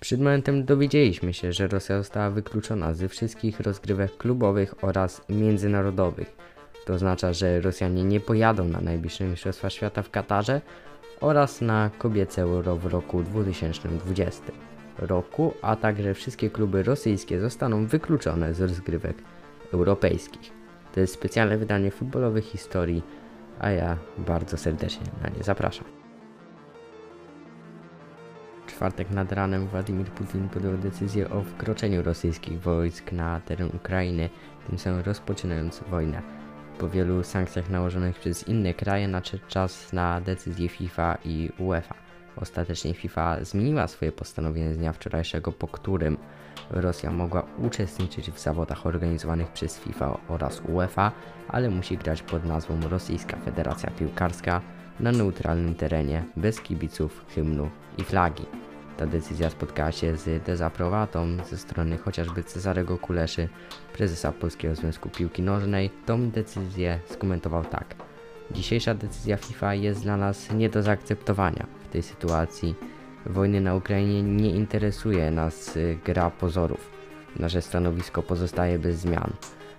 Przed momentem dowiedzieliśmy się, że Rosja została wykluczona ze wszystkich rozgrywek klubowych oraz międzynarodowych. To oznacza, że Rosjanie nie pojadą na najbliższe Mistrzostwa Świata w Katarze oraz na kobiece Euro w roku 2020 roku, a także wszystkie kluby rosyjskie zostaną wykluczone z rozgrywek europejskich. To jest specjalne wydanie futbolowych historii, a ja bardzo serdecznie na nie zapraszam. Czwartek nad ranem Władimir Putin podjął decyzję o wkroczeniu rosyjskich wojsk na teren Ukrainy, tym samym rozpoczynając wojnę. Po wielu sankcjach nałożonych przez inne kraje nadszedł czas na decyzję FIFA i UEFA. Ostatecznie FIFA zmieniła swoje postanowienie z dnia wczorajszego, po którym Rosja mogła uczestniczyć w zawodach organizowanych przez FIFA oraz UEFA, ale musi grać pod nazwą Rosyjska Federacja Piłkarska na neutralnym terenie, bez kibiców, hymnu i flagi. Ta decyzja spotkała się z dezaprobatą ze strony chociażby Cezarego Kuleszy, prezesa Polskiego Związku Piłki Nożnej. Tą decyzję skomentował tak. Dzisiejsza decyzja FIFA jest dla nas nie do zaakceptowania. W tej sytuacji wojny na Ukrainie nie interesuje nas y, gra pozorów. Nasze stanowisko pozostaje bez zmian.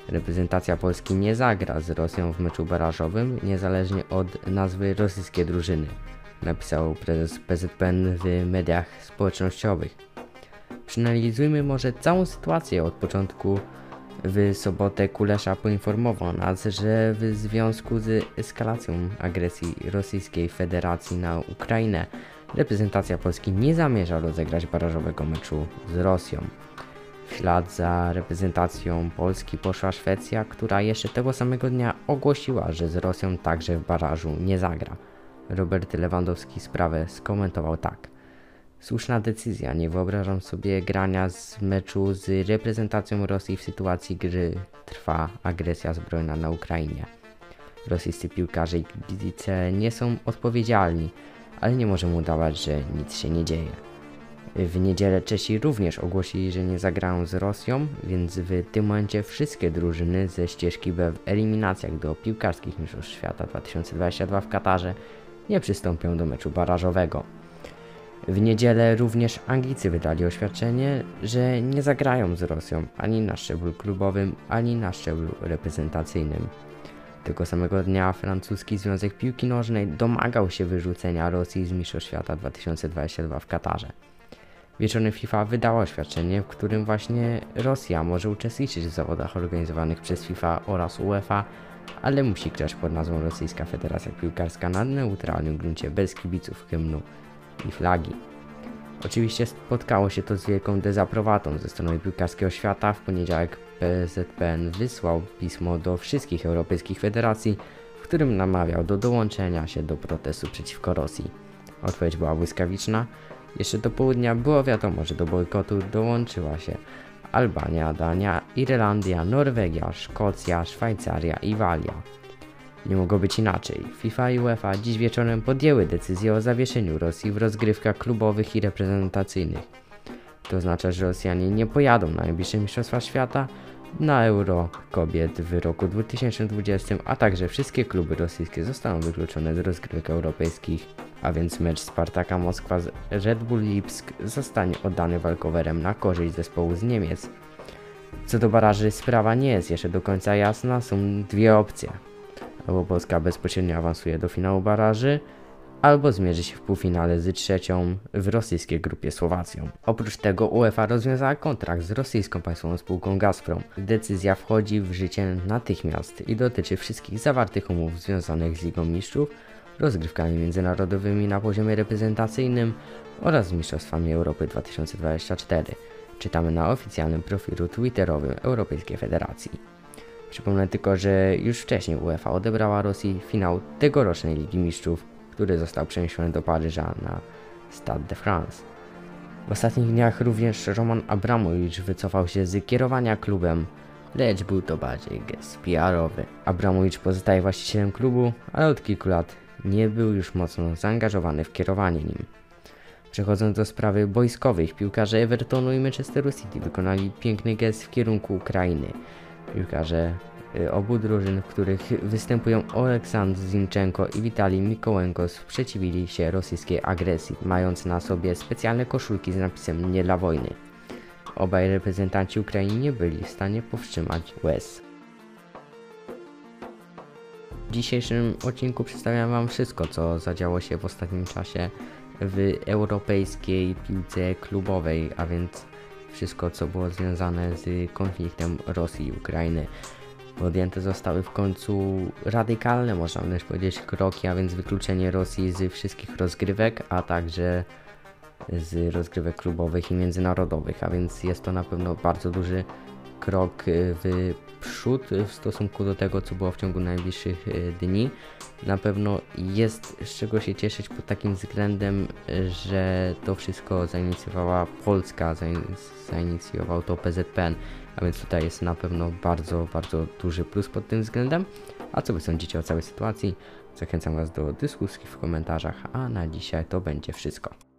Reprezentacja Polski nie zagra z Rosją w meczu barażowym, niezależnie od nazwy rosyjskiej drużyny, napisał prezes PZPN w mediach społecznościowych. Przeanalizujmy może całą sytuację od początku. W sobotę Kulesza poinformował nas, że w związku z eskalacją agresji Rosyjskiej Federacji na Ukrainę reprezentacja Polski nie zamierza rozegrać barażowego meczu z Rosją. W ślad za reprezentacją Polski poszła Szwecja, która jeszcze tego samego dnia ogłosiła, że z Rosją także w barażu nie zagra. Robert Lewandowski sprawę skomentował tak. Słuszna decyzja, nie wyobrażam sobie grania z meczu z reprezentacją Rosji w sytuacji, gdy trwa agresja zbrojna na Ukrainie. Rosyjscy piłkarze i kibice nie są odpowiedzialni, ale nie możemy udawać, że nic się nie dzieje. W niedzielę Czesi również ogłosili, że nie zagrają z Rosją, więc w tym momencie wszystkie drużyny ze ścieżki B w eliminacjach do piłkarskich mistrzostw świata 2022 w Katarze nie przystąpią do meczu barażowego. W niedzielę również Anglicy wydali oświadczenie, że nie zagrają z Rosją ani na szczeblu klubowym, ani na szczeblu reprezentacyjnym. Tego samego dnia francuski Związek Piłki Nożnej domagał się wyrzucenia Rosji z Mistrzostw Świata 2022 w Katarze. Wieczorem FIFA wydała oświadczenie, w którym właśnie Rosja może uczestniczyć w zawodach organizowanych przez FIFA oraz UEFA, ale musi grać pod nazwą Rosyjska Federacja Piłkarska na neutralnym gruncie bez kibiców, hymnu i flagi. Oczywiście spotkało się to z wielką dezaprobatą ze strony piłkarskiego świata. W poniedziałek PZPN wysłał pismo do wszystkich europejskich federacji, w którym namawiał do dołączenia się do protestu przeciwko Rosji. Odpowiedź była błyskawiczna. Jeszcze do południa było wiadomo, że do bojkotu dołączyła się Albania, Dania, Irlandia, Norwegia, Szkocja, Szwajcaria i Walia. Nie mogło być inaczej. FIFA i UEFA dziś wieczorem podjęły decyzję o zawieszeniu Rosji w rozgrywkach klubowych i reprezentacyjnych. To oznacza, że Rosjanie nie pojadą na najbliższe Mistrzostwa Świata, na Euro kobiet w roku 2020, a także wszystkie kluby rosyjskie zostaną wykluczone z rozgrywek europejskich, a więc mecz Spartaka Moskwa z Red Bull Lipsk zostanie oddany walkowerem na korzyść zespołu z Niemiec. Co do baraży, sprawa nie jest jeszcze do końca jasna, są dwie opcje albo Polska bezpośrednio awansuje do finału baraży, albo zmierzy się w półfinale z trzecią w rosyjskiej grupie Słowacją. Oprócz tego UEFA rozwiązała kontrakt z rosyjską państwową spółką Gazprom. Decyzja wchodzi w życie natychmiast i dotyczy wszystkich zawartych umów związanych z Ligą Mistrzów, rozgrywkami międzynarodowymi na poziomie reprezentacyjnym oraz Mistrzostwami Europy 2024. Czytamy na oficjalnym profilu twitterowym Europejskiej Federacji. Przypomnę tylko, że już wcześniej UEFA odebrała Rosji finał tegorocznej Ligi Mistrzów, który został przeniesiony do Paryża na Stade de France. W ostatnich dniach również Roman Abramowicz wycofał się z kierowania klubem, lecz był to bardziej gest PR-owy. Abramowicz pozostaje właścicielem klubu, ale od kilku lat nie był już mocno zaangażowany w kierowanie nim. Przechodząc do sprawy boiskowych, piłkarze Evertonu i Manchesteru City wykonali piękny gest w kierunku Ukrainy. Piłkarze obu drużyn, w których występują Oleksandr Zinchenko i Witalij Mikołenko sprzeciwili się rosyjskiej agresji, mając na sobie specjalne koszulki z napisem nie dla wojny. Obaj reprezentanci Ukrainy nie byli w stanie powstrzymać łez. W dzisiejszym odcinku przedstawiam Wam wszystko, co zadziało się w ostatnim czasie w europejskiej piłce klubowej, a więc wszystko, co było związane z konfliktem Rosji i Ukrainy. Podjęte zostały w końcu radykalne, można wręcz powiedzieć, kroki, a więc wykluczenie Rosji z wszystkich rozgrywek, a także z rozgrywek klubowych i międzynarodowych, a więc jest to na pewno bardzo duży krok y, w przód w stosunku do tego, co było w ciągu najbliższych y, dni. Na pewno jest z czego się cieszyć pod takim względem, że to wszystko zainicjowała Polska, zain- zainicjował to PZPN, a więc tutaj jest na pewno bardzo, bardzo duży plus pod tym względem. A co Wy sądzicie o całej sytuacji? Zachęcam Was do dyskusji w komentarzach, a na dzisiaj to będzie wszystko.